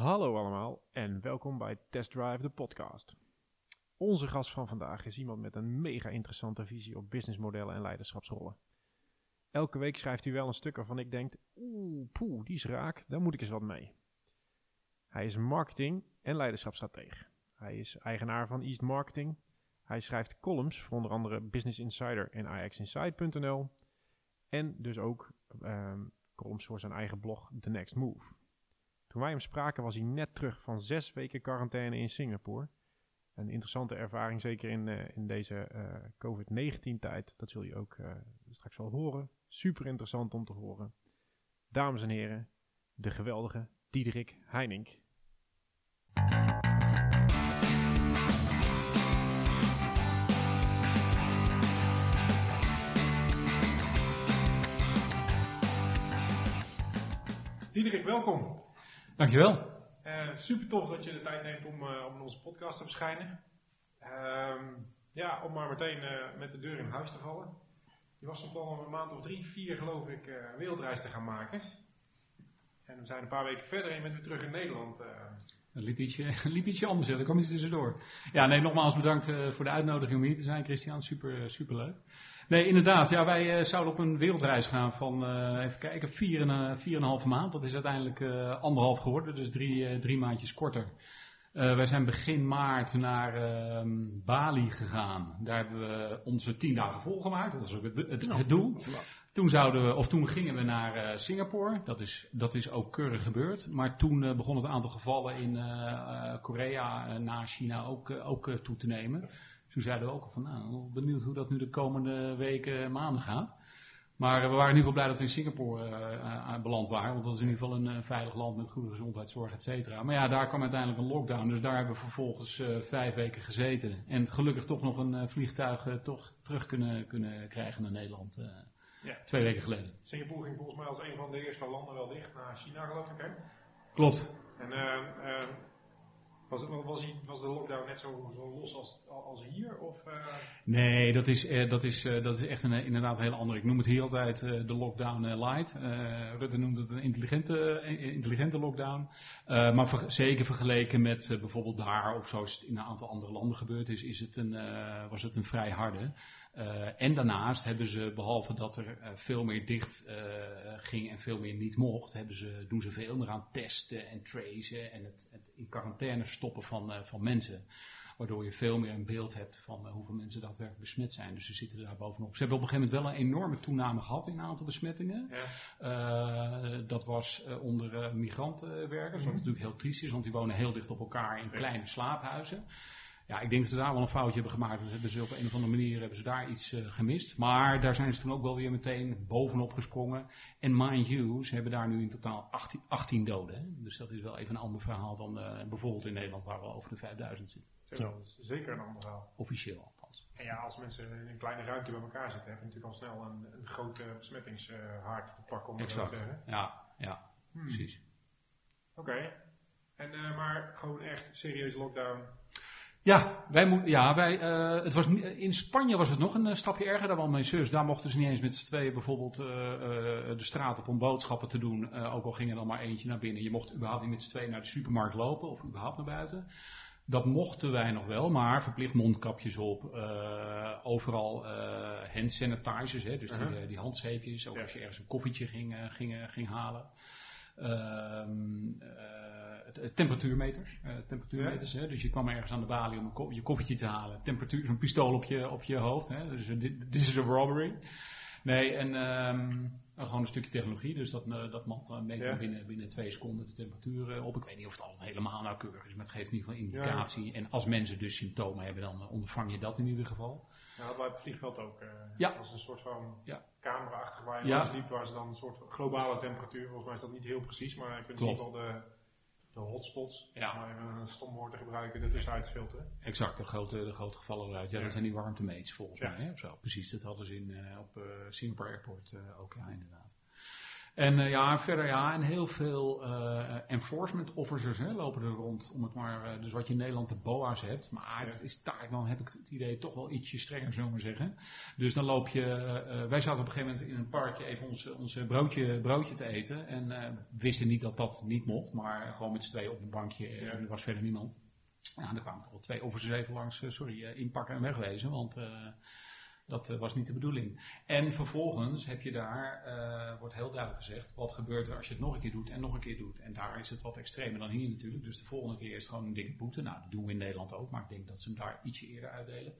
Hallo allemaal en welkom bij Test Drive, de podcast. Onze gast van vandaag is iemand met een mega interessante visie op businessmodellen en leiderschapsrollen. Elke week schrijft hij wel een stuk waarvan ik denk, oeh, poeh, die is raak, daar moet ik eens wat mee. Hij is marketing- en leiderschapsstratege. Hij is eigenaar van East Marketing. Hij schrijft columns voor onder andere Business Insider en IXInside.nl. En dus ook ehm, columns voor zijn eigen blog The Next Move. Toen wij hem spraken was hij net terug van zes weken quarantaine in Singapore. Een interessante ervaring, zeker in, uh, in deze uh, COVID-19 tijd. Dat zul je ook uh, straks wel horen. Super interessant om te horen. Dames en heren, de geweldige Diederik Heining. Diederik, welkom. Dankjewel. Uh, super tof dat je de tijd neemt om, uh, om in onze podcast te verschijnen. Uh, ja, om maar meteen uh, met de deur in huis te vallen. Je was van plan om een maand of drie, vier geloof ik, een wereldreis te gaan maken. En we zijn een paar weken verder en je bent weer terug in Nederland. Een liep ietsje, liep ietsje anders, er kwam iets tussendoor. Ja, nee, nogmaals bedankt voor de uitnodiging om hier te zijn, Christian. Super, super leuk. Nee, inderdaad. Ja, wij uh, zouden op een wereldreis gaan van, uh, even kijken, vier en, vier en een halve maand. Dat is uiteindelijk uh, anderhalf geworden, dus drie, drie maandjes korter. wij zijn begin maart naar ehm, Bali gegaan. Daar hebben we onze tien dagen volgemaakt. Dat was ook het, het, het doel. Toen, zouden we, of toen gingen we naar Singapore. Dat is, dat is ook keurig gebeurd. Maar toen begon het aantal gevallen in Korea na China ook, ook toe te nemen. Toen zeiden we ook al van, nou, benieuwd hoe dat nu de komende weken, maanden gaat. Maar we waren in ieder geval blij dat we in Singapore uh, beland waren. Want dat is in ieder geval een uh, veilig land met goede gezondheidszorg, et cetera. Maar ja, daar kwam uiteindelijk een lockdown. Dus daar hebben we vervolgens uh, vijf weken gezeten. En gelukkig toch nog een vliegtuig toch terug kunnen, kunnen krijgen naar Nederland. Ja. Twee weken geleden. Singapore ging volgens mij als een van de eerste landen wel dicht naar China, geloof ik, hè? Klopt. En was, was, was de lockdown net zo, los als, als hier? Of, uh... Nee, dat is, uh, dat, is, uh, dat is echt een, inderdaad een heel ander. Ik noem het hier altijd de lockdown light. Rutte noemt het een intelligente, intelligente lockdown. maar ver, zeker vergeleken met bijvoorbeeld daar, of zoals het in een aantal andere landen gebeurd is, is het een, was het een vrij harde. Uh, en daarnaast hebben ze, behalve dat er uh, veel meer dicht uh, ging en veel meer niet mocht, hebben ze, doen ze veel meer aan testen en tracen en het, het in quarantaine stoppen van, van mensen. Waardoor je veel meer een beeld hebt van hoeveel mensen daadwerkelijk besmet zijn. Dus ze zitten daar bovenop. Ze hebben op een gegeven moment wel een enorme toename gehad in een aantal besmettingen. Ja. dat was onder migrantenwerkers, wat -hmm. natuurlijk heel triest is, want die wonen heel dicht op elkaar in kleine slaaphuizen. Ja, ik denk dat ze daar wel een foutje hebben gemaakt. Dus hebben ze op een of andere manier hebben ze daar iets uh, gemist. Maar daar zijn ze toen ook wel weer meteen bovenop gesprongen. En mind you, ze hebben daar nu in totaal 18, 18 doden. Hè? Dus dat is wel even een ander verhaal dan uh, bijvoorbeeld in Nederland waar we over de 5000 zitten. Ja. Zeker een ander verhaal. Officieel althans. En ja, als mensen in een kleine ruimte bij elkaar zitten, heb je natuurlijk al snel een, een grote besmettingshaard te pakken. Om exact. Te ja, ja, hmm. precies. Oké. Okay. En uh, maar gewoon echt serieus lockdown. Ja, wij moet, ja wij, uh, het was, in Spanje was het nog een uh, stapje erger. Daar waren mijn zus. Daar mochten ze niet eens met z'n tweeën bijvoorbeeld uh, de straat op om boodschappen te doen. ook al ging er dan maar eentje naar binnen. Je mocht überhaupt niet met z'n tweeën naar de supermarkt lopen of überhaupt naar buiten. Dat mochten wij nog wel, maar verplicht mondkapjes op. overal hand sanitizers, hè, dus -huh. die, die handzeepjes. Ook ja. als je ergens een koffietje ging, ging, ging halen. Uh, temperatuurmeters. Uh, temperatuurmeters hè? Dus je kwam ergens aan de balie om ko je koffietje te halen. Temperatuur, zo'n pistool op je, op je hoofd. Hè? Dus dit is een robbery. Nee, en um, gewoon een stukje technologie. Dus dat, uh, dat mat meet ja. binnen, binnen twee seconden de temperatuur op. Ik weet niet of het altijd helemaal nauwkeurig is, maar het geeft in ieder geval indicatie. Ja. En als mensen dus symptomen hebben, dan ondervang je dat in ieder geval. Ja, dat bij het vliegveld ook. Uh, ja. als een soort van ja. camera-achtig waar je ja. liep, waar ze dan een soort globale temperatuur, volgens mij is dat niet heel precies, maar je kunt in ieder geval de, de hotspots, ja. om even een stom woord te gebruiken, er tussenuit filteren. Exact, de grote, de grote gevallen eruit. Ja, ja, dat zijn die warmtemeets volgens mij, hè, of zo. Precies, dat hadden ze in, uh, op uh, Singapore Airport ook, ja, inderdaad. En uh, ja, verder ja, en heel veel uh, enforcement officers hè, lopen er rond, om het maar, dus wat je in Nederland de BOA's hebt, maar het is daar dan heb ik het idee toch wel ietsje strenger, zo maar zeggen. Dus dan loop je, wij zaten op een gegeven moment in een parkje even ons, onze broodje, broodje te eten en wisten niet dat dat niet mocht, maar gewoon met z'n tweeën op een bankje en er was verder niemand. Ja, er kwamen toch wel twee officers even langs, sorry, inpakken en wegwezen, want dat eh, was niet de bedoeling. En vervolgens heb je daar, uh, wordt heel duidelijk gezegd, wat gebeurt er als je het nog een keer doet en nog een keer doet. En daar is het wat extremer dan hier natuurlijk. Dus de volgende keer is het gewoon een dikke boete. Nou, dat doen we in Nederland ook, maar ik denk dat ze hem daar ietsje eerder uitdelen.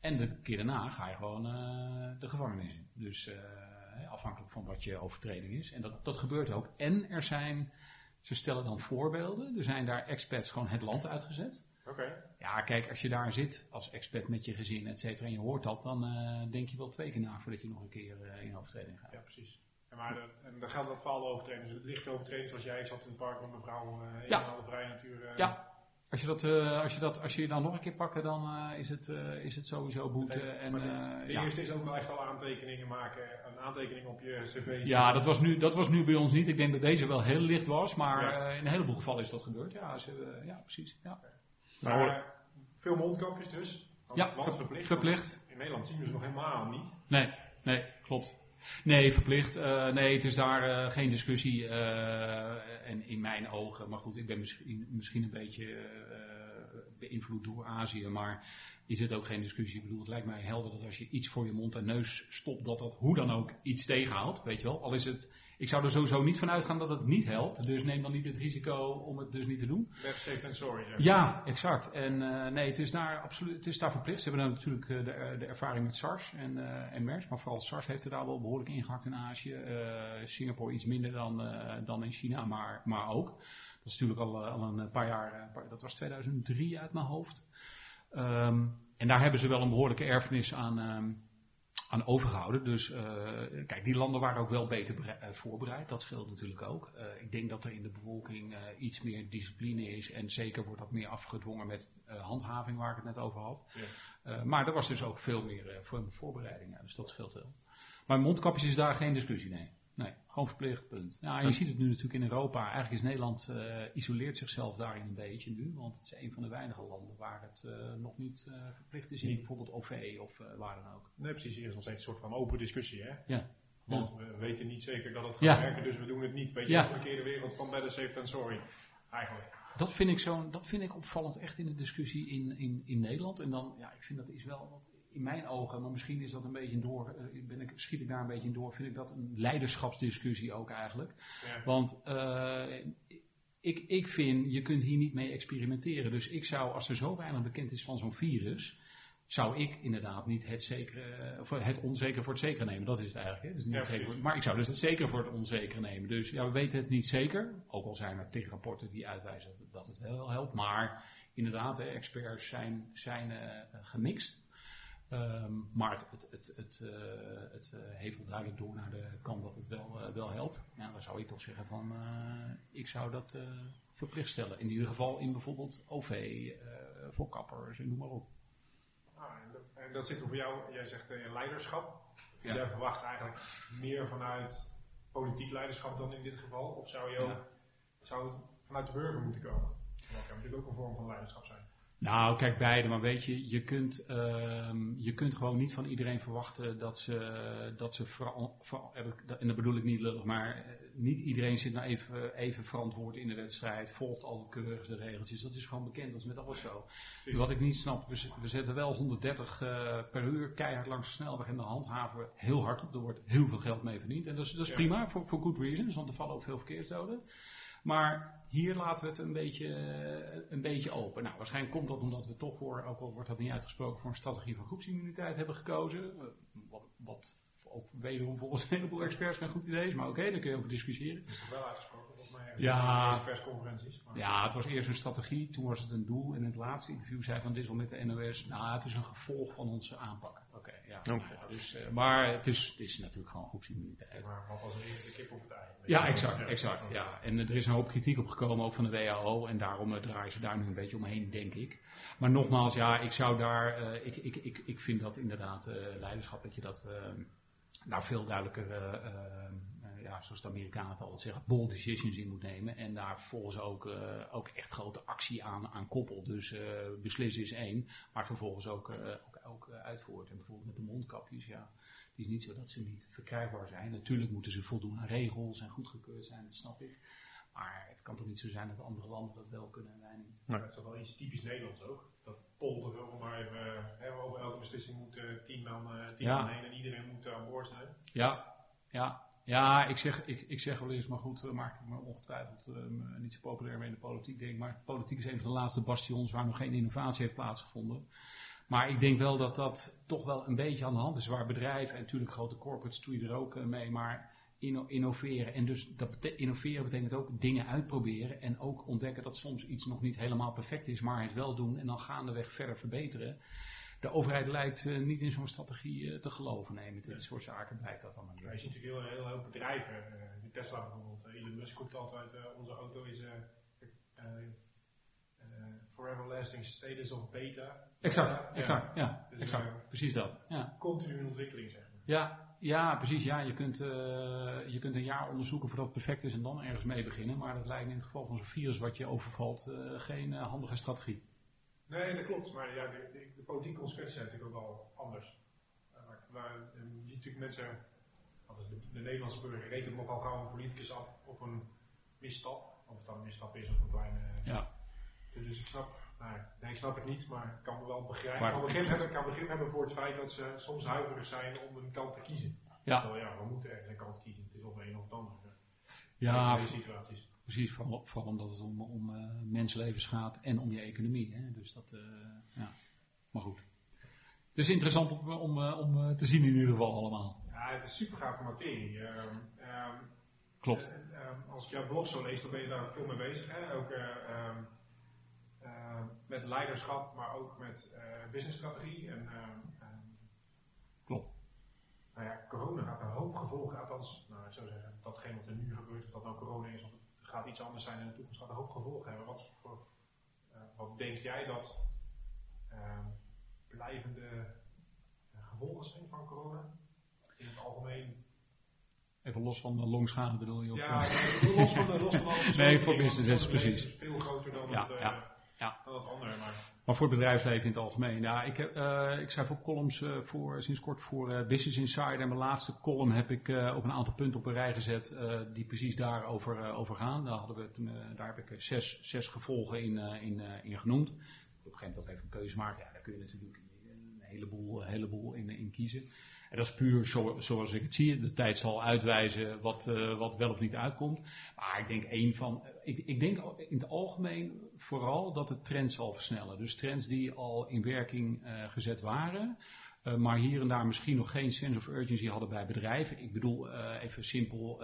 En de keer daarna ga je gewoon uh, de gevangenis in. Dus afhankelijk van wat je overtreding is. En dat, dat gebeurt ook. En er zijn, ze stellen dan voorbeelden. Er zijn daar expats gewoon het land uitgezet. Ja, kijk, als je daar zit als expert met je gezin, et cetera, en je hoort dat, dan uh, denk je wel twee keer na voordat je nog een keer uh, in overtreding gaat. Ja, precies. En, maar de, en dan geldt dat voor alle overtredingen. Dus lichte overtreding, zoals jij zat in het park met mevrouw uh, in ja. alle vrije natuur. ja. Als je, dat, als, je dat, als je je dan nog een keer pakken, dan is, het, is het sowieso boete. en, de, de eerste is ook wel echt wel aantekeningen maken, een aantekening op je cv. Ja, dat was, nu, dat was nu bij ons niet. Ik denk dat deze wel heel licht was, maar in een heleboel gevallen is dat gebeurd. Ja, ze, ja precies. Ja. Maar veel mondkapjes dus. Ja, verplicht. verplicht. In Nederland zien we ze nog helemaal niet. Nee, nee, klopt. Nee, verplicht. Uh, nee, het is daar uh, geen discussie. Uh, en in mijn ogen, maar goed, ik ben misschien, misschien een beetje beïnvloed door Azië, maar is het ook geen discussie. Ik bedoel, het lijkt mij helder dat als je iets voor je mond en neus stopt, dat dat hoe dan ook iets tegenhaalt. Weet je wel, al is het ik zou er sowieso niet van uitgaan dat het niet helpt. Dus neem dan niet het risico om het dus niet te doen. Web safe and sorry. Ja, exact. En uh, nee, het is daar absoluut, het is daar verplicht. Ze hebben natuurlijk uh, de, de, ervaring met SARS en, uh, en MERS. Maar vooral SARS heeft er daar wel behoorlijk ingehakt in Azië. Singapore iets minder dan, dan in China, maar, maar ook. Dat is natuurlijk al, al een paar jaar, dat was 2003 uit mijn hoofd. Um, en daar hebben ze wel een behoorlijke erfenis aan... Um, aan overgehouden. Dus uh, kijk, die landen waren ook wel beter uh, voorbereid. Dat scheelt natuurlijk ook. Uh, ik denk dat er in de bevolking iets meer discipline is. En zeker wordt dat meer afgedwongen met handhaving, waar ik het net over had. Ja. maar er was dus ook veel meer voor voorbereiding. Ja, dus dat scheelt wel. Maar mondkapjes is daar geen discussie, nee. Nee, gewoon verplicht, punt. En je ziet het nu natuurlijk in Europa. Eigenlijk is Nederland uh, isoleert zichzelf daarin een beetje nu. Want het is een van de weinige landen waar het uh, nog niet uh, verplicht is in bijvoorbeeld OV of waar dan ook. Nee, precies. Hier is nog steeds een soort van open discussie, hè? Ja. Want we weten niet zeker dat het gaat ja. werken, dus we doen het niet. Weet je, ja. een keer de wereld van better safe than sorry. Eigenlijk. Dat vind ik, zo, dat vind ik opvallend echt in de discussie in, in, in Nederland. En dan, ja, ik vind dat is wel in mijn ogen, maar misschien is dat een beetje door, uh, ben ik, schiet ik daar een beetje in door, vind ik dat een leiderschapsdiscussie ook eigenlijk. Ja. Want uh, ik, ik vind, je kunt hier niet mee experimenteren. Dus ik zou, als er zo weinig bekend is van zo'n virus, zou ik inderdaad niet het, zekere, of het onzekere voor het zekere nemen. Dat is het eigenlijk. Hè? Het is niet ja, zeker, maar ik zou dus het zekere voor het onzekere nemen. Dus ja, we weten het niet zeker. Ook al zijn er tegenrapporten die uitwijzen dat het wel helpt. Maar inderdaad, hè, experts zijn, zijn uh, gemixt. Um, maar het, het, het, het, uh, het uh, heeft wel duidelijk door naar de kant dat het wel, uh, wel helpt. Dan zou ik toch zeggen van, ik zou dat verplicht stellen. In ieder geval in bijvoorbeeld OV, voor kappers en noem maar op. Ah, en, dat, en, dat, zit er voor jou, jij zegt leiderschap. Dus ja. jij verwacht eigenlijk meer vanuit politiek leiderschap dan in dit geval? Of zou, je ook, ja. zou het vanuit de burger moeten komen? Dat kan natuurlijk ook een vorm van leiderschap zijn. Nou, kijk beide, maar weet je, je kunt, uh, je kunt gewoon niet van iedereen verwachten dat ze, dat ze en dat bedoel ik niet lullig, maar eh, niet iedereen zit nou even, even verantwoord in de wedstrijd, volgt altijd keurig de regeltjes. Dat is gewoon bekend, dat is met alles zo. Wat ik niet snap, we, zetten wel 130 uh, eh, per uur keihard langs de snelweg en de handhaven heel hard op. Er wordt heel veel geld mee verdiend en dat is, dat is prima, voor, voor good reasons, want er vallen ook veel verkeersdoden. Maar hier laten we het een beetje, een beetje open. Nou, waarschijnlijk komt dat omdat we toch voor, ook al wordt dat niet uitgesproken, voor een strategie van groepsimmuniteit hebben gekozen. Wat, wat ook wederom volgens een heleboel experts geen goed idee is, maar oké, okay, daar kun je over discussiëren. Is het wel uitgesproken volgens mij? Ja, persconferenties. Ja, het was eerst een strategie, toen was het een doel. En in het laatste interview zei Van Dissel met de NOS, nou, het is een gevolg van onze aanpak. Ja. Okay. dus, uh, maar het is, het is natuurlijk gewoon groepsimmuniteit. Maar wat was de kip op het ei? Ja, exact, exact. Ja. En er is een hoop kritiek op gekomen, ook van de WHO. En daarom uh, draaien ze daar nu een beetje omheen, denk ik. Maar nogmaals, ja, ik zou daar, uh, ik, ik, ik, ik vind dat inderdaad leiderschap, dat je dat nou veel duidelijker ja, zoals de Amerikanen het altijd zeggen, bold decisions in moet nemen. En daar vervolgens ook, ook echt grote actie aan, aan koppelt. Dus beslissen is één, maar vervolgens ook, ook, ook uitvoert. En bijvoorbeeld met de mondkapjes, ja. Het is niet zo dat ze niet verkrijgbaar zijn. Natuurlijk moeten ze voldoen aan regels en goedgekeurd zijn, dat snap ik. Maar het kan toch niet zo zijn dat andere landen dat wel kunnen en wij niet. Maar het is toch wel iets typisch Nederlands ook. Dat polder, om maar even, hè, over elke beslissing moet uh, tien man, uh, tien ja. man heen en iedereen moet aan boord zijn. Ja, ja. Ja, ik zeg, ik, ik zeg wel eens, maar goed, uh, maak ik me ongetwijfeld uh, niet zo populair mee in de politiek, denk Maar politiek is een van de laatste bastions waar nog geen innovatie heeft plaatsgevonden. Maar ik denk wel dat dat toch wel een beetje aan de hand is. Waar bedrijven en natuurlijk grote corporates doe je er ook mee. Maar innoveren. En dus dat innoveren betekent ook dingen uitproberen en ook ontdekken dat soms iets nog niet helemaal perfect is, maar het wel doen en dan gaandeweg verder verbeteren. De overheid lijkt uh, niet in zo'n strategie uh, te geloven. Nee, met dit soort zaken blijkt dat allemaal niet. Ja, je ziet natuurlijk heel, heel veel bedrijven, uh, Tesla bijvoorbeeld. Elon Musk komt altijd, onze auto is forever lasting status of beta. Exact, exact, ja, dus, exact. precies dat. Ja. Continu in ontwikkeling zeg maar. Ja, ja, precies. Ja, je, kunt, uh, je kunt een jaar onderzoeken voordat het perfect is en dan ergens mee beginnen. Maar dat lijkt in het geval van zo'n virus wat je overvalt uh, geen handige strategie. Nee, dat klopt. Maar ja, de, de, de politieke consequenties zijn natuurlijk ook wel anders. Maar, maar je ziet natuurlijk mensen, de, de, Nederlandse burger rekent nogal gauw een politicus af op een misstap. Of het dan een misstap is of een kleine... Ja. Dus, ik snap, nou, nee, ik snap het niet, maar ik kan me wel begrijpen. Maar, kan begrip hebben, kan begrip hebben voor het feit dat ze soms huiverig zijn om een kant te kiezen. Ja. Terwijl, ja, we moeten ergens een kant kiezen. Het is of een of het ander. Ja, in situaties. precies. Vooral, vooral, omdat het om, om uh, mensenlevens gaat en om je economie. Hè. Dus dat, uh, ja. Maar goed. Het is interessant om, om, uh, om te zien in ieder geval allemaal. Ja, het is super gaaf materie. Um, um, Klopt. Um, als ik jouw blog zo lees, dan ben je daar veel mee bezig. Hè? Ook uh, met leiderschap, maar ook met uh, businessstrategie. En, uh, Klopt. Nou ja, corona gaat een hoop gevolgen, althans, nou, ik zou zeggen, datgene wat er nu gebeurt, of dat nou corona is, of het gaat iets anders zijn in de toekomst, gaat een hoop gevolgen hebben. Wat, voor, wat denk jij dat blijvende gevolgen zijn van corona? In het algemeen Even los van de longschade bedoel je? Of ja, los van de los van alles. nee, voor business precies. Veel groter dan ja, het, ja. Ja. Dat andere, maar... Maar voor het bedrijfsleven in het algemeen. Ja, ik, heb, uh, ik schrijf ook columns uh, voor, sinds kort voor uh, Business Insider. En mijn laatste column heb ik op een aantal punten op een rij gezet die precies daarover over gaan. Daar, hadden we toen, daar heb ik zes, zes gevolgen in, in, in genoemd. Op een gegeven moment ook even een keuze maken. Ja, daar kun je natuurlijk een heleboel, heleboel in, in kiezen. Dat is puur zo, zoals ik het zie. De tijd zal uitwijzen wat, wat wel of niet uitkomt. Maar ik denk één van. Ik, ik denk in het algemeen vooral dat de trend zal versnellen. Dus trends die al in werking uh, gezet waren, uh, maar hier en daar misschien nog geen sense of urgency hadden bij bedrijven. Ik bedoel uh, even simpel,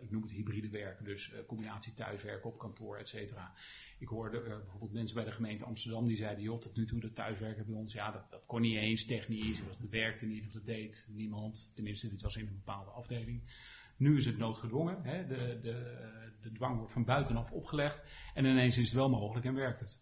ik noem het hybride werken, dus combinatie thuiswerken op kantoor, et cetera. Ik hoorde bijvoorbeeld mensen bij de gemeente Amsterdam die zeiden, joh, tot nu toe dat thuiswerken bij ons, ja, dat, dat kon niet eens technisch, dat werkte niet, of dat deed niemand. Tenminste, dit was in een bepaalde afdeling. Nu is het noodgedwongen. Hè? De, de, de dwang wordt van buitenaf opgelegd. En ineens is het wel mogelijk en werkt het.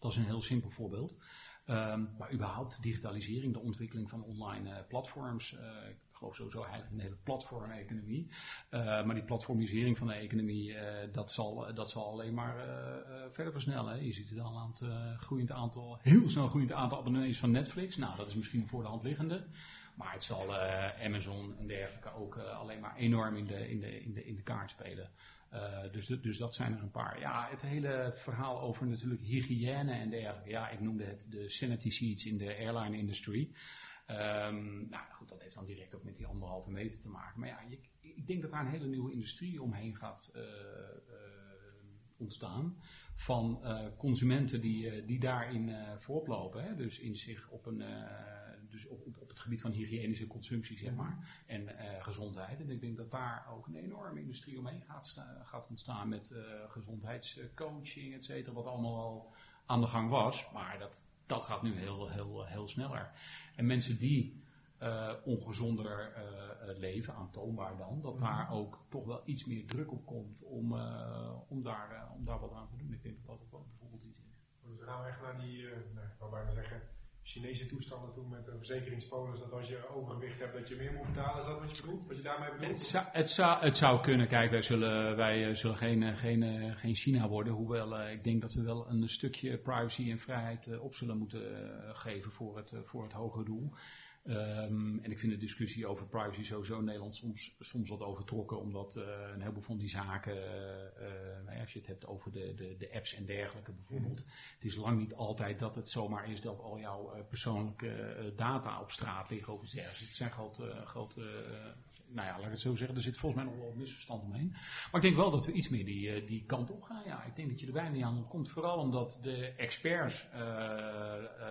Dat is een heel simpel voorbeeld. Um, maar überhaupt digitalisering, de ontwikkeling van online uh, platforms. Uh, ik geloof sowieso eigenlijk een hele platformeconomie. Uh, maar die platformisering van de economie, dat, zal, dat zal alleen maar verder versnellen. Je ziet het al aan het groeiend aantal, heel snel groeiend aantal abonnees van Netflix. Nou, dat is misschien voor de hand liggende. Maar het zal Amazon en dergelijke ook alleen maar enorm in de, in de, in de, in de kaart spelen. Uh, dus, dus dat zijn er een paar. Ja, het hele verhaal over natuurlijk hygiëne en dergelijke. Ja, ik noemde het de sanity seats in de airline industry. Um, nou goed, dat heeft dan direct ook met die anderhalve meter te maken. Maar ja, ik denk dat daar een hele nieuwe industrie omheen gaat ontstaan. Van consumenten die, die daarin voorop lopen. Hè? Dus in zich op een dus op, op, op, het gebied van hygiënische consumptie, zeg maar, en uh, gezondheid. En ik denk dat daar ook een enorme industrie omheen gaat, gaat ontstaan met uh, gezondheidscoaching, et cetera, wat allemaal al aan de gang was. Maar dat, dat gaat nu heel, heel, heel sneller. En mensen die uh, ongezonder leven, aantoonbaar dan, dat daar ook toch wel iets meer druk op komt om, om, daar, om daar wat aan te doen. Ik denk dat dat ook wel bijvoorbeeld iets is. Dus dan gaan we echt naar die, nou, ik wou bijna zeggen, Chinese toestanden toen met de verzekeringspolis, dat als je overgewicht hebt, dat je meer moet betalen. Is dat wat je bedoelt? Wat je daarmee bedoelt? Het zou, het, zou, kunnen. Kijk, wij zullen, wij zullen geen, geen, geen China worden. Hoewel ik denk dat we wel een stukje privacy en vrijheid op zullen moeten geven voor het, voor het hogere doel. Um, en ik vind de discussie over privacy sowieso in Nederland soms, soms wat overtrokken, omdat uh, een heleboel van die zaken, uh, als je het hebt over de, de, de apps en dergelijke bijvoorbeeld, mm. het is lang niet altijd dat het zomaar is dat al jouw persoonlijke data op straat liggen of iets dergelijks. Het zijn grote, grote nou ja, laat ik het zo zeggen, er zit volgens mij nog wel misverstand omheen. Maar ik denk wel dat we iets meer die, die kant op gaan. Ja, ik denk dat je er bijna niet aan komt, vooral omdat de experts,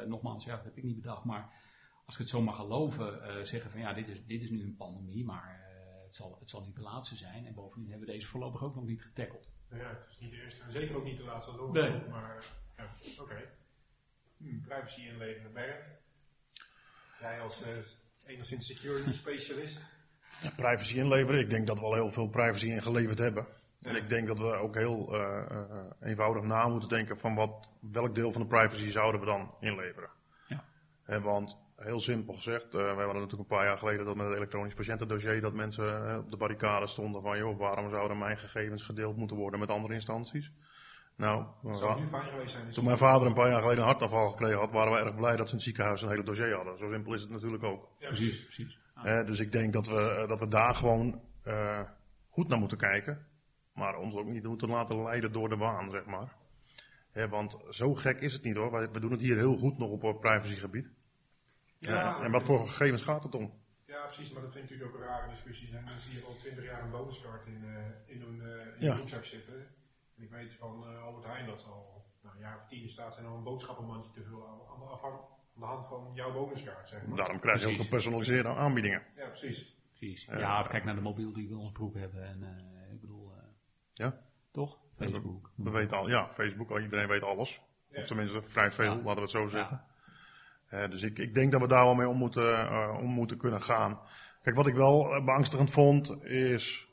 nogmaals, ja, dat heb ik niet bedacht, maar als ik het zo mag geloven, uh, zeggen van ja, dit is, dit is nu een pandemie, maar uh, het, zal, het zal niet de laatste zijn. En bovendien hebben we deze voorlopig ook nog niet getackeld. Ja, het is niet de eerste en zeker ook niet de laatste door. Nee. Maar ja, oké. Okay. Hm, privacy inleveren, Bert. Jij als uh, enigszins security specialist. Ja, privacy inleveren, ik denk dat we al heel veel privacy ingeleverd hebben. En ik denk dat we ook heel uh, eenvoudig na moeten denken van wat, welk deel van de privacy zouden we dan inleveren. Ja. want Heel simpel gezegd, uh, wij hadden natuurlijk een paar jaar geleden dat met het elektronisch patiëntendossier dat mensen uh, op de barricade stonden van joh, waarom zouden mijn gegevens gedeeld moeten worden met andere instanties? Nou, zijn, toen mijn vader een paar jaar geleden een hartafval gekregen had, waren we erg blij dat ze in het ziekenhuis een hele dossier hadden. Zo simpel is het natuurlijk ook. Ja, precies, precies. Uh, dus ik denk dat we, eh, dat we daar gewoon goed naar moeten kijken, maar ons ook niet moeten laten leiden door de waan, zeg maar. want zo gek is het niet hoor. We doen het hier heel goed nog op privacygebied. Ja, en wat voor gegevens gaat het om? Ja, precies, maar dat vind ik natuurlijk ook een rare discussie. zijn mensen die al twintig jaar een bonuskaart in, uh, in hun, uh, in ja. broekzak zitten. En ik weet van uh, Albert Heijn dat ze al nou, een jaar of tien staat zijn al een boodschappenmandje te vullen aan de, aan de hand van jouw bonuskaart. Zeg maar. Daarom krijg je ook gepersonaliseerde aanbiedingen. Ja, precies. precies. Ja, of kijk naar de mobiel die we in ons broek hebben. En, ik bedoel, ja? toch? Facebook. We, we, weten al, ja, Facebook, iedereen weet alles. Ja. Of tenminste vrij veel, laten we het zo zeggen. Uh, dus ik, ik, denk dat we daar wel mee om moeten, uh, om moeten kunnen gaan. Kijk, wat ik wel eh, beangstigend vond, is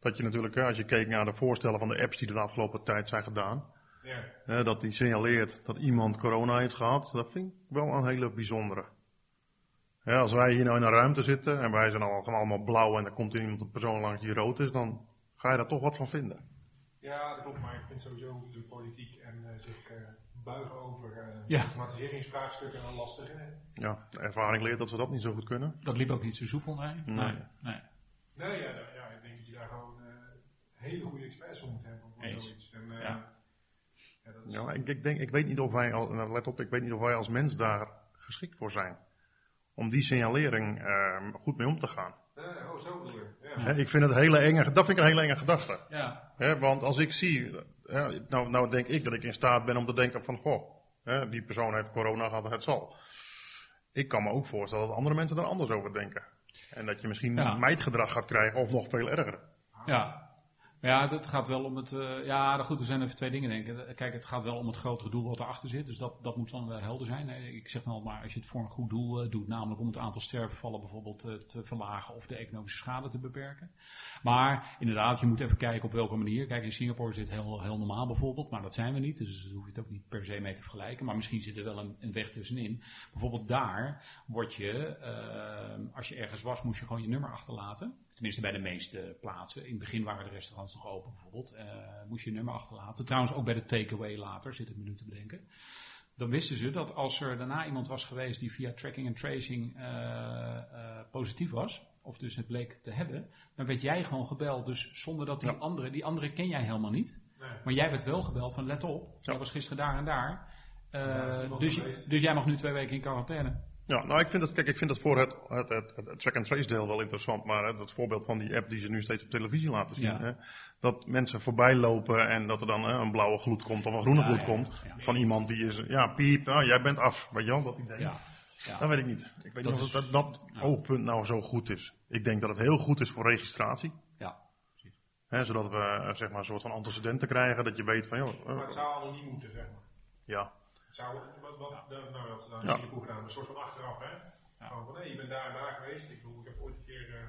dat je natuurlijk, als je keek naar de voorstellen van de apps die er de afgelopen tijd zijn gedaan, ja. dat die signaleert dat iemand corona heeft gehad, dat vind ik wel een hele bijzondere. als wij hier nou in een ruimte zitten en wij zijn al, allemaal blauw en er komt iemand een persoon langs die rood is, dan ga je daar toch wat van vinden. Ja, dat klopt, maar ik vind sowieso de politiek en zich buigen over uh, ja. automatiseringsvraagstukken en lastig. Ja, de ervaring leert dat we dat niet zo goed kunnen. Dat liep ook niet zo soepel, nee. Nee, nee. nee. ja, ja, ik denk dat je daar gewoon uh, hele goede experts voor moet hebben voor zoiets. En, uh, ja. Ja, dat is ja ik, ik, denk, ik weet niet of wij, al, nou, let op, ik weet niet of wij als mens daar geschikt voor zijn. Om die signalering uh, goed mee om te gaan. Oh, zo bedoel ja. Ik vind het hele enge, dat vind ik een hele enge gedachte. Ja. want als ik zie, nou, nou denk ik dat ik in staat ben om te denken van, goh, die persoon heeft corona gehad, het zal. Ik kan me ook voorstellen dat andere mensen er anders over denken. En dat je misschien ja. meidgedrag gaat krijgen of nog veel erger. Ja, ja, het, gaat wel om het. Uh, ja, goed, er zijn even twee dingen, denk ik. Kijk, het gaat wel om het grotere doel wat erachter zit. Dus dat, dat moet dan wel helder zijn. Ik zeg dan al maar, als je het voor een goed doel uh, doet, namelijk om het aantal sterfgevallen bijvoorbeeld te verlagen of de economische schade te beperken. Maar inderdaad, je moet even kijken op welke manier. Kijk, in Singapore is dit heel, heel normaal bijvoorbeeld, maar dat zijn we niet. Dus daar hoef je het ook niet per se mee te vergelijken. Maar misschien zit er wel een, een weg tussenin. Bijvoorbeeld daar word je, als je ergens was, moest je gewoon je nummer achterlaten. Tenminste bij de meeste plaatsen. In het begin waren de restaurants nog open bijvoorbeeld. Uh, moest je een nummer achterlaten. Trouwens ook bij de takeaway later, zit ik me nu te bedenken. Dan wisten ze dat als er daarna iemand was geweest die via tracking en tracing uh, uh, positief was, of dus het bleek te hebben, dan werd jij gewoon gebeld. Dus zonder dat die andere, die andere ken jij helemaal niet. Nee. Maar jij werd wel gebeld van let op, ja. jij was gisteren daar en daar. dus, dus jij mag nu twee weken in quarantaine. Ja, nou ik vind dat, kijk, ik vind dat voor het, het, het, het track and trace deel wel interessant, maar hè, dat voorbeeld van die app die ze nu steeds op televisie laten zien, hè, dat mensen voorbij lopen en dat er dan hè, een blauwe gloed komt of een groene gloed komt van iemand die is, ja, piep, nou, jij bent af, weet je wel, dat idee. Ja. Ja. Dat weet ik niet. Ik weet dat niet of dat, dat oogpunt nou zo goed is. Ik denk dat het heel goed is voor registratie. Ja. Hè, zodat we eh, zeg maar een soort van antecedenten krijgen, dat je weet van, joh. Maar het zou allemaal niet moeten, zeg maar. Ja. Zou, wat, wat, ja. de, nou, dat dan ja. Singapore gedaan, een soort van achteraf, hè? Ja. Van, nee, je bent daar en daar geweest. Ik, bedoel, ik heb ooit een keer uh,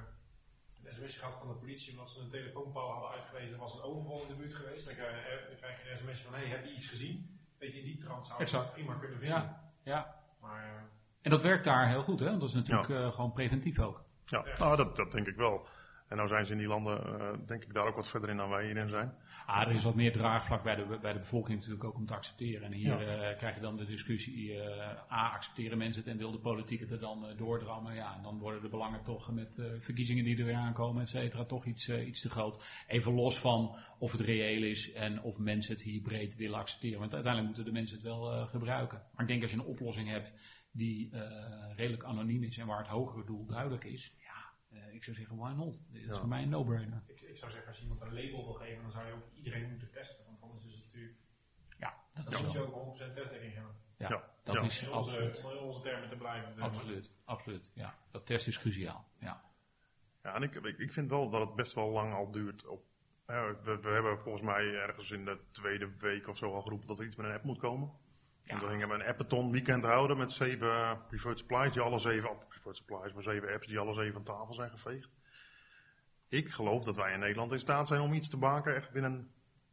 een sms gehad van de politie, omdat ze een telefoonpaal hadden uitgewezen. Er was een overval in de buurt geweest. Dan krijg je, een sms van, hé, hey, heb je iets gezien? Weet je, in die trant zou je het prima kunnen vinden. Ja, ja. Maar, En dat werkt daar heel goed, hè? Dat is natuurlijk eh, gewoon preventief ook. Ja, nou, dat, dat denk ik wel. En nou zijn ze in die landen, eh, denk ik, daar ook wat verder in dan wij hierin zijn. Ah, er is wat meer draagvlak bij de, bij de bevolking natuurlijk ook om te accepteren. En hier Ja. eh, krijg je dan de discussie, eh, A, accepteren mensen het en wil de politiek het er dan eh, doordrammen. Ja, en dan worden de belangen toch met verkiezingen die er weer aankomen, et cetera, toch iets, iets te groot. Even los van of het reëel is en of mensen het hier breed willen accepteren. Want uiteindelijk moeten de mensen het wel gebruiken. Maar ik denk als je een oplossing hebt die redelijk anoniem is en waar het hogere doel duidelijk is. Eh, ik zou zeggen, why not? Dat is Ja. voor mij een no-brainer. ik, ik zou zeggen, als je iemand een label wil geven, dan zou je ook iedereen moeten testen. Want anders is het natuurlijk, Ja, dat dan is moet je ook 100% testdekking hebben. Ja, Ja, dat ja. is In onze, absoluut. in onze termen te blijven. maar. Absoluut, absoluut. Ja, dat test is cruciaal. Ja. Ja, en ik, ik, ik vind wel dat het best wel lang al duurt. Op, we hebben volgens mij ergens in de tweede week of zo al geroepen dat er iets met een app moet komen. Ja. En dan gingen we een appathon weekend houden met zeven preferred supplies, die alle zeven, preferred supplies, maar zeven apps die alle zeven van tafel zijn geveegd. Ik geloof dat wij in Nederland in staat zijn om iets te maken, echt binnen,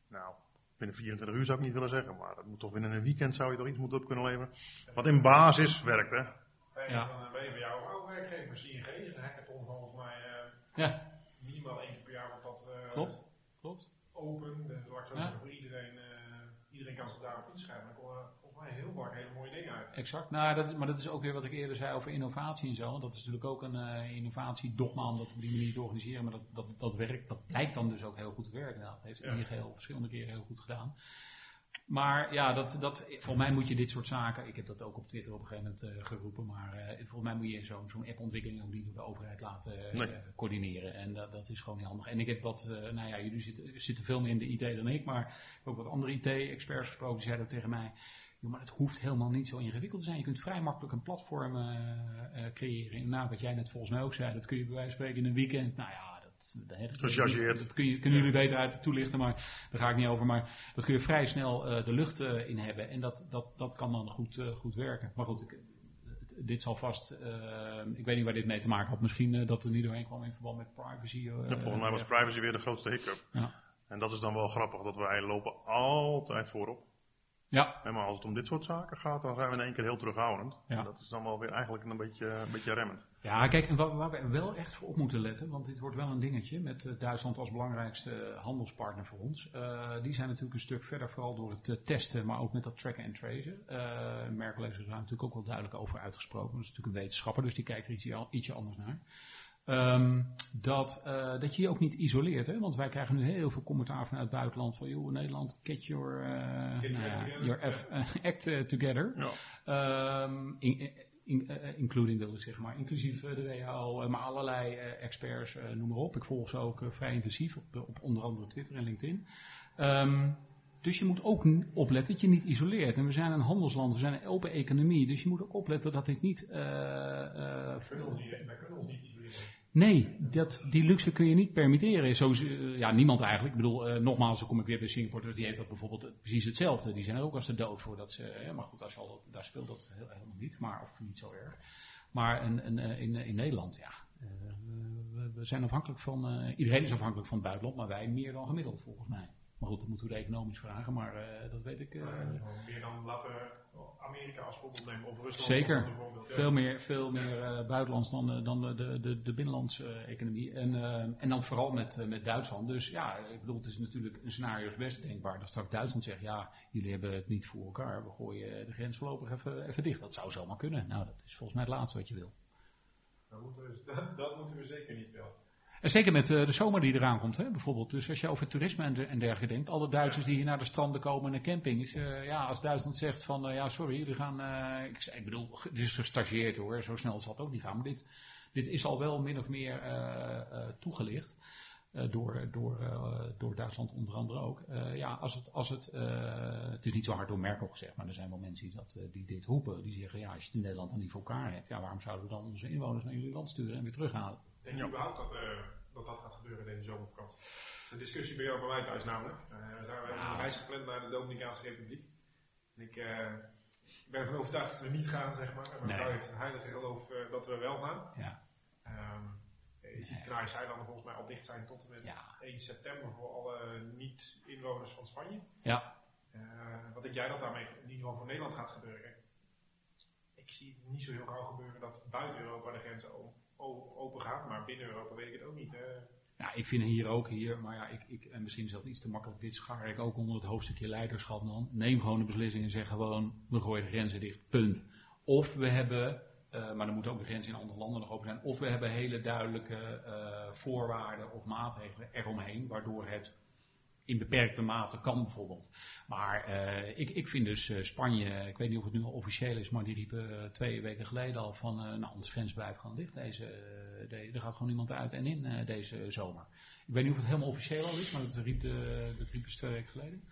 nou, binnen 24 uur zou ik niet willen zeggen, maar dat moet toch binnen een weekend zou je toch iets moeten op kunnen leveren. Wat in basis werkt, hè. Ja. Dan ben je van jouw oude werkgever, ING, is een hackathon volgens mij eh, ja, minimaal één keer per jaar wordt dat eh, klopt. klopt. open. Dus wordt voor iedereen, eh, iedereen kan zich daarop inschrijven. Dan komen er volgens mij heel vaak hele mooie dingen uit. Exact. Nou, dat, maar dat is ook weer wat ik eerder zei over innovatie en zo. Dat is natuurlijk ook een eh innovatiedogma om dat op die manier te organiseren. Maar dat, dat, dat werkt, dat blijkt dan dus ook heel goed te werken. Nou, dat heeft Ja. ING al verschillende keren heel goed gedaan. Maar ja, dat, dat, volgens mij moet je dit soort zaken, ik heb dat ook op Twitter op een gegeven moment eh, geroepen, maar eh, volgens mij moet je zo'n zo'n appontwikkeling ook niet door de overheid laten eh, Nee. coördineren. En dat, dat is gewoon niet handig. En ik heb wat, nou ja, jullie zitten, zitten veel meer in de IT dan ik, maar ik heb ook wat andere IT-experts gesproken, die zeiden ook tegen mij, joh, maar het hoeft helemaal niet zo ingewikkeld te zijn. Je kunt vrij makkelijk een platform creëren. En nou, wat jij net volgens mij ook zei, dat kun je bij wijze van spreken in een weekend, nou ja, dat, dat, dat, Gechargeerd. dat kun je, kunnen jullie beter uit toelichten, maar daar ga ik niet over. Maar dat kun je vrij snel eh, de lucht eh, in hebben. En dat, dat, dat kan dan goed, eh, goed werken. Maar goed, ik, dit zal vast. ik weet niet waar dit mee te maken had. Misschien dat er niet doorheen kwam in verband met privacy. Ja, volgens mij was privacy weer de grootste hiccup. Ja. En dat is dan wel grappig, dat wij lopen altijd voorop. Ja, En maar als het om dit soort zaken gaat, dan zijn we in één keer heel terughoudend. Ja. En dat is dan wel weer eigenlijk een beetje, een beetje remmend. Ja, kijk, en waar, we wel echt voor op moeten letten, want dit wordt wel een dingetje met eh, Duitsland als belangrijkste handelspartner voor ons. Eh, die zijn natuurlijk een stuk verder, vooral door het eh, testen, maar ook met dat tracken en tracen. Eh Merkel heeft daar natuurlijk ook wel duidelijk over uitgesproken. Dat is natuurlijk een wetenschapper, dus die kijkt er ietsje, ietsje anders naar. Ehm, dat, dat je je ook niet isoleert, hè? want wij krijgen nu heel veel commentaar vanuit het buitenland van, joh, Nederland, get your, Get nou your act F- together. Ja. Ehm, in- in- eh, including wil ik zeggen, maar inclusief eh, de WHO, eh, maar allerlei eh, experts, eh, noem maar op. Ik volg ze ook eh, vrij intensief op, onder andere Twitter en LinkedIn. Ehm, dus je moet ook opletten dat je niet isoleert. En we zijn een handelsland, we zijn een open economie. Dus je moet ook opletten dat dit niet. eh, eh, We niet, wij kunnen ons niet isoleren. Nee, dat, die luxe kun je niet permitteren. Zo, eh, ja, niemand eigenlijk. Ik bedoel, eh, nogmaals, dan kom ik weer bij Singapore. Die heeft dat bijvoorbeeld precies hetzelfde. Die zijn er ook als de dood voor. Dat ze, eh, maar goed, als je al, daar speelt dat heel, helemaal niet. Maar, of niet zo erg. Maar een, een, in, in Nederland, ja. we, zijn afhankelijk van. iedereen is afhankelijk van het buitenland, maar wij meer dan gemiddeld volgens mij. Maar goed, dat moeten we de economisch vragen, maar eh, dat weet ik. eh, Gewoon meer dan laten we Amerika als voorbeeld nemen. Of Rusland Zeker. als voorbeeld. Ja. Veel meer, veel meer eh, buitenlands dan, eh, dan de, de, de, binnenlandse eh, economie. En, eh, en dan vooral met, eh, met Duitsland. Dus ja, ik bedoel, het is natuurlijk een scenario is best denkbaar. Dat straks Duitsland zegt, ja, jullie hebben het niet voor elkaar. We gooien de grens voorlopig even, even dicht. Dat zou zomaar kunnen. Nou, dat is volgens mij het laatste wat je wil. Dat moeten we, dat, dat moeten we zeker niet wel. En zeker met eh, de zomer die eraan komt, hè, bijvoorbeeld. Dus als je over toerisme en, en dergelijke denkt, alle Duitsers die hier naar de stranden komen en de campings. eh, ja, als Duitsland zegt van, eh, ja, sorry, jullie gaan. eh, ik, ik bedoel, dit is gestageerd hoor, zo snel zal het ook niet gaan. Maar dit, dit is al wel min of meer toegelicht. door, door, door Duitsland onder andere ook. Ja, als het, als het, het is niet zo hard door Merkel gezegd, maar er zijn wel mensen die, dat, die dit roepen. Die zeggen, ja, als je het in Nederland dan niet voor elkaar hebt, ja, waarom zouden we dan onze inwoners naar jullie land sturen en weer terughalen? Denk je überhaupt dat, eh, dat dat gaat gebeuren deze zomervakantie? De discussie bij jou bij mij thuis namelijk. Eh, we zijn we een reis gepland naar de Dominicaanse Republiek. En ik eh, ben ervan overtuigd dat we niet gaan, zeg maar. Nee. vrouw heeft een heilige geloof dat we wel gaan. Ja. Ehm, je ziet Canarische eilanden volgens mij al dicht zijn tot en met Ja. 1 september voor alle niet-inwoners van Spanje. Ja. Wat denk jij dat daarmee in ieder geval voor Nederland gaat gebeuren? Ik, ik zie het niet zo heel gauw gebeuren dat buiten Europa de grenzen open gaat, maar binnen Europa weet ik het ook niet. Ja, ik vind hier ook hier, maar ja, ik, ik, en misschien is dat iets te makkelijk, dit schaar ik ook onder het hoofdstukje leiderschap dan. Neem gewoon de beslissing en zeg gewoon, we gooien de grenzen dicht, punt. Of we hebben, uh, maar dan moeten ook de grenzen in andere landen nog open zijn, of we hebben hele duidelijke uh, voorwaarden of maatregelen eromheen, waardoor het in beperkte mate kan bijvoorbeeld. Maar uh, ik, ik vind dus uh, Spanje, ik weet niet of het nu al officieel is, maar die riepen uh, twee weken geleden al van, nou ons grens blijft gewoon dicht. Deze, de, er gaat gewoon niemand uit en in deze zomer. Ik weet niet of het helemaal officieel al is, maar dat riep, de, dat riep dus twee weken geleden.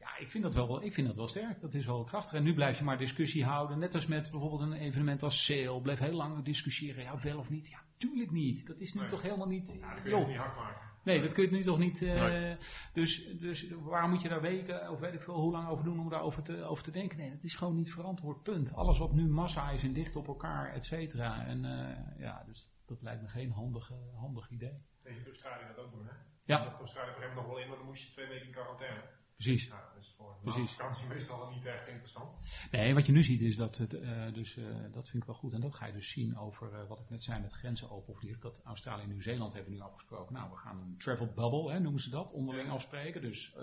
Ja, ik vind dat wel, ik vind dat wel sterk. Dat is wel krachtig. En nu blijf je maar discussie houden. Net als met bijvoorbeeld een evenement als Sale. Blijf heel lang discussiëren. Ja, wel of niet? Ja, tuurlijk niet. Dat is nu nee. toch helemaal niet. Ja, dat kun je niet hard maken. Nee, dat kun je nu toch niet. Uh, nee. dus, dus waarom moet je daar weken of weet ik veel hoe lang over doen om daarover te, over te denken? Nee, dat is gewoon niet verantwoord. Punt. Alles wat nu massa is en dicht op elkaar, et cetera. En uh, ja, dus dat lijkt me geen handig, handig idee. Tegen Australië dat ook doen, hè? Ja. Dat Australië voor hem nog wel in, maar dan moest je twee weken in quarantaine. Precies. Ja, dat is voor Precies. vakantie meestal niet echt interessant. Nee, wat je nu ziet is dat het, uh, dus uh, dat vind ik wel goed. En dat ga je dus zien over uh, wat ik net zei met grenzen open of dicht. Dat Australië en Nieuw-Zeeland hebben nu afgesproken. Nou, we gaan een travel bubble, hè, noemen ze dat, onderling afspreken. Dus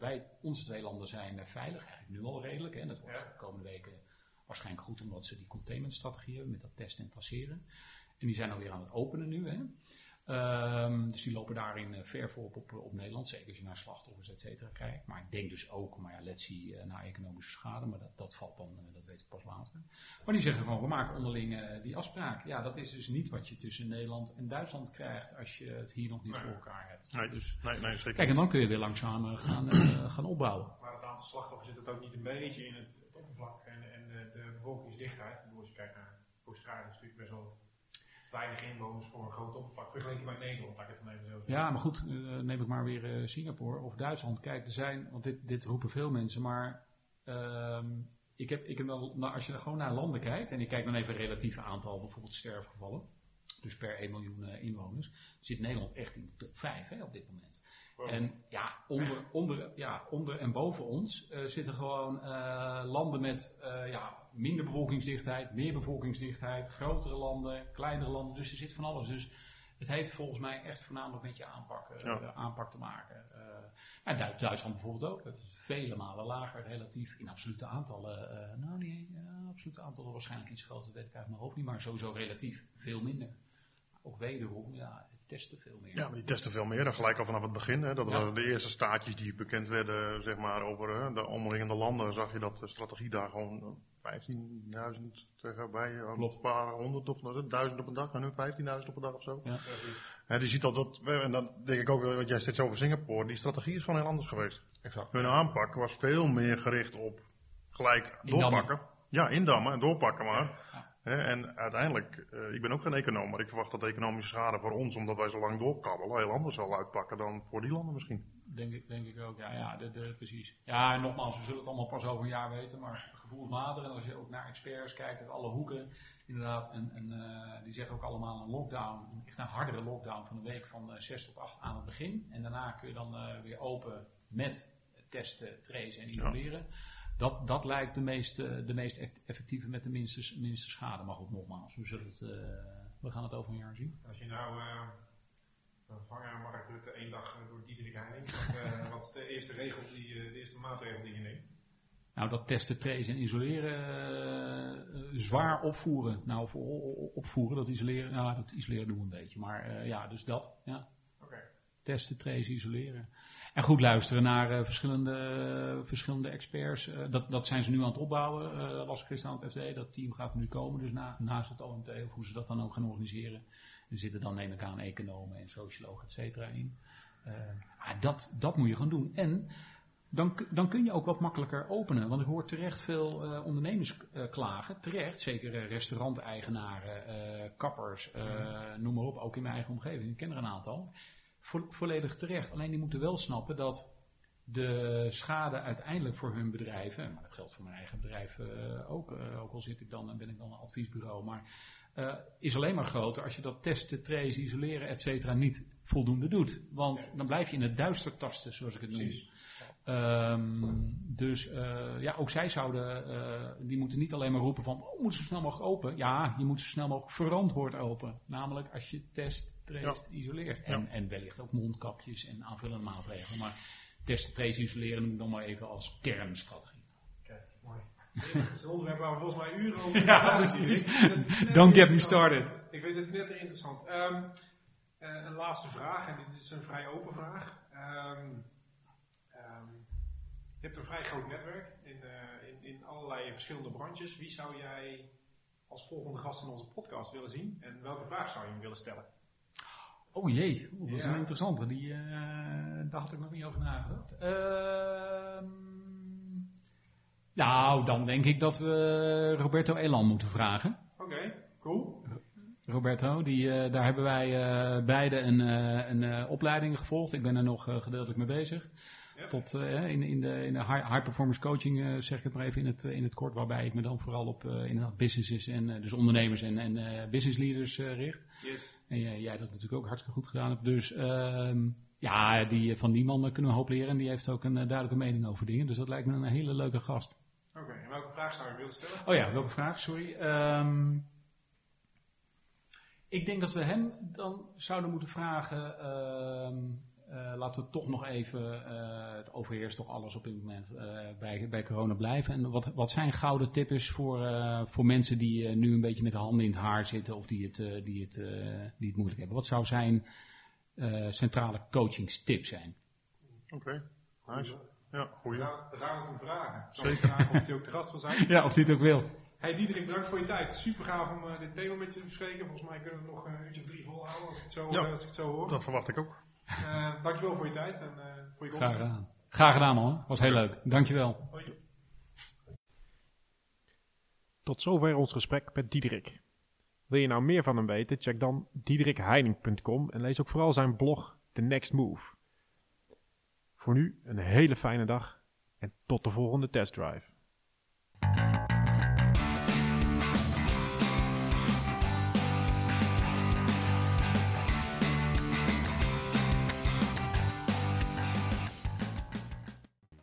wij, onze twee landen zijn veilig, eigenlijk nu al redelijk. Hè. Dat wordt Ja. de komende weken waarschijnlijk goed, omdat ze die containmentstrategie hebben met dat testen en traceren. En die zijn alweer aan het openen nu. Hè. Um, dus die lopen daarin uh, ver voor op, op, Nederland, zeker als je naar slachtoffers et cetera kijkt. Maar ik denk dus ook, maar ja, let's see, uh, naar economische schade, maar dat, dat valt dan, uh, dat weet ik pas later. Maar die zeggen gewoon, we maken onderling die afspraak. Ja, dat is dus niet wat je tussen Nederland en Duitsland krijgt als je het hier nog niet Nee. voor elkaar hebt. Nee, Dus, nee, nee, zeker. kijk, en dan kun je weer langzaam gaan, gaan opbouwen. Maar het aantal slachtoffers zit het ook niet een beetje in het, het oppervlak en, en de, de bevolkingsdichtheid. Als je kijkt naar Australië, is natuurlijk best wel weinig inwoners voor een groot oppervlak. Vergeleken bij Nederland, laat ik het dan even zo. Ja, maar goed, uh, neem ik maar weer uh, Singapore of Duitsland. Kijk, er zijn, want dit, dit roepen veel mensen, maar um, ik heb, ik heb wel, nou, als je er gewoon naar landen kijkt, en ik kijk dan even het relatieve aantal bijvoorbeeld sterfgevallen, dus per 1 miljoen uh, inwoners, zit Nederland echt in de top 5 hè, op dit moment. Wow. En ja, onder, onder, ja, onder en boven ons uh, zitten gewoon uh, landen met uh, ja, minder bevolkingsdichtheid, meer bevolkingsdichtheid, grotere landen, kleinere landen. Dus er zit van alles. Dus het heeft volgens mij echt voornamelijk met je aanpak, Ja. aanpak te maken. Nou, Du- Duitsland bijvoorbeeld ook. Dat is vele malen lager relatief in absolute aantallen. nou nee, absolute aantallen waarschijnlijk iets groter, weet ik uit mijn hoofd niet. Maar sowieso relatief veel minder. Ook wederom, ja, testen veel meer. Ja, maar die testen veel meer. Gelijk al vanaf het begin. Hè, dat Ja. waren de eerste staatjes die bekend werden zeg maar, over hè, de omringende landen. Zag je dat de strategie daar gewoon eh, 15.000 tegen bij eh, een paar honderd of nou, duizend op een dag. En nu 15.000 op een dag of zo. Ja. Hè, die ziet al dat, en dan denk ik ook, eh, wat jij zegt over Singapore. Die strategie is gewoon heel anders geweest. Exact. Hun aanpak was veel meer gericht op gelijk Indammen. doorpakken. Ja, indammen en doorpakken maar. Ja. En uiteindelijk, eh, ik ben ook geen econoom, maar ik verwacht dat de economische schade voor ons, omdat wij zo lang doorkabbelen, heel anders zal uitpakken dan voor die landen misschien. Denk ik, denk ik ook, ja, ja de, de, precies. Ja, en nogmaals, we zullen het allemaal pas over een jaar weten, maar gevoelsmatig, en als je ook naar experts kijkt uit alle hoeken, inderdaad, en, en eh, die zeggen ook allemaal een lockdown, een echt een hardere lockdown van een week van eh, 6 tot 8 aan het begin. En daarna kun je dan eh, weer open met testen, tracen en isoleren. Dat, dat lijkt de meest, de meest ect- effectieve met de minste, minste schade. Maar goed, nogmaals, we, zullen het, eh, we gaan het over een jaar zien. Als je nou uh, Mark Rutte één dag door Diederik Heining, wat, wat is de eerste regel, die, eh, de eerste maatregel die je neemt? Nou, dat testen, tracen en isoleren eh, zwaar opvoeren. Nou, of opvoeren, dat isoleren, nou, dat isoleren doen we een beetje. Maar ja, dus dat, ja. Oké. Testen, tracen, isoleren. En goed luisteren naar eh, verschillende, verschillende experts. Eh, dat, dat zijn ze nu aan het opbouwen. eh las ik gisteren aan het FD. Dat team gaat er nu komen. Dus na, naast het OMT, of hoe ze dat dan ook gaan organiseren. Er zitten dan, neem ik aan, economen en sociologen, et cetera, in. Eh, dat, dat moet je gaan doen. En dan, dan kun je ook wat makkelijker openen. Want ik hoor terecht veel eh, ondernemers eh, klagen. Terecht, zeker eh, restauranteigenaren, eh, kappers, eh, noem maar op. Ook in mijn eigen omgeving. Ik ken er een aantal. Vo- volledig terecht. Alleen die moeten wel snappen dat de schade uiteindelijk voor hun bedrijven, maar dat geldt voor mijn eigen bedrijf eh, ook, eh, ook al zit ik dan, ben ik dan een adviesbureau, maar eh, is alleen maar groter als je dat testen, tracen, isoleren, et cetera niet voldoende doet. Want dan blijf je in het duister tasten, zoals ik het noem. Ehm, dus ja, ook zij zouden, die moeten niet alleen maar roepen van, oh, moet zo snel mogelijk open. Ja, je moet zo snel mogelijk verantwoord open. Namelijk als je test, trace, ja. isoleert. En, ja. en wellicht ook mondkapjes en aanvullende maatregelen. Maar testen, trace, isoleren noem ik dan maar even als kernstrategie. Kijk, mooi. Het onderwerp waar we volgens mij uren over ja, precies. Don't get me started. Ik vind het net interessant. Um, uh, een laatste vraag, en dit is een vrij open vraag. Um, um, je hebt een vrij groot netwerk in, uh, in, in allerlei verschillende branches. Wie zou jij als volgende gast in onze podcast willen zien? En welke vraag zou je hem willen stellen? Oh jee, dat is een interessante. Die, uh, daar had ik nog niet over nagedacht. Uh, nou, dan denk ik dat we Roberto Elan moeten vragen. Oké, okay, cool. Roberto, die, uh, daar hebben wij uh, beide een, een opleiding gevolgd. Ik ben er nog gedeeltelijk mee bezig. Tot in, in, de, in de high, high performance coaching, zeg ik het maar even in het, in het kort, waarbij ik me dan vooral op inderdaad businesses en dus ondernemers en, en business leaders richt. Yes. En jij dat natuurlijk ook hartstikke goed gedaan hebt. Dus ehm, ja, die, van die man kunnen we hoop leren en die heeft ook een duidelijke mening over dingen. Dus dat lijkt me een hele leuke gast. Oké, okay, en welke vraag zou je willen stellen? Oh ja, welke vraag, sorry. Um, ik denk dat we hem dan zouden moeten vragen. Uh, uh, laten we toch nog even. Uh, het overheerst toch alles op dit moment uh, bij, bij corona blijven. En wat, wat zijn gouden tips voor, voor mensen die nu een beetje met de handen in het haar zitten. of die het, die het, die het moeilijk hebben? Wat zou zijn centrale coachingstip zijn? Oké, okay. nice. Ja, goeie. Ja, gaan we hem vragen. Zeker. Vragen of hij ook gast wil zijn. ja, of hij het ook wil. Hey Diederik, bedankt voor je tijd. Super gaaf om uh, dit thema met je te bespreken. Volgens mij kunnen we nog een uurtje of drie volhouden als ik het zo, ja, uh, als ik het zo hoor. Dat verwacht ik ook. Uh, dankjewel voor je tijd en voor je komst. Graag gedaan. Graag gedaan man. Was heel leuk. Dankjewel. Hoi. Tot zover ons gesprek met Diederik. Wil je nou meer van hem weten? Check dan diederikheining.com en lees ook vooral zijn blog The Next Move. Voor nu een hele fijne dag en tot de volgende testdrive.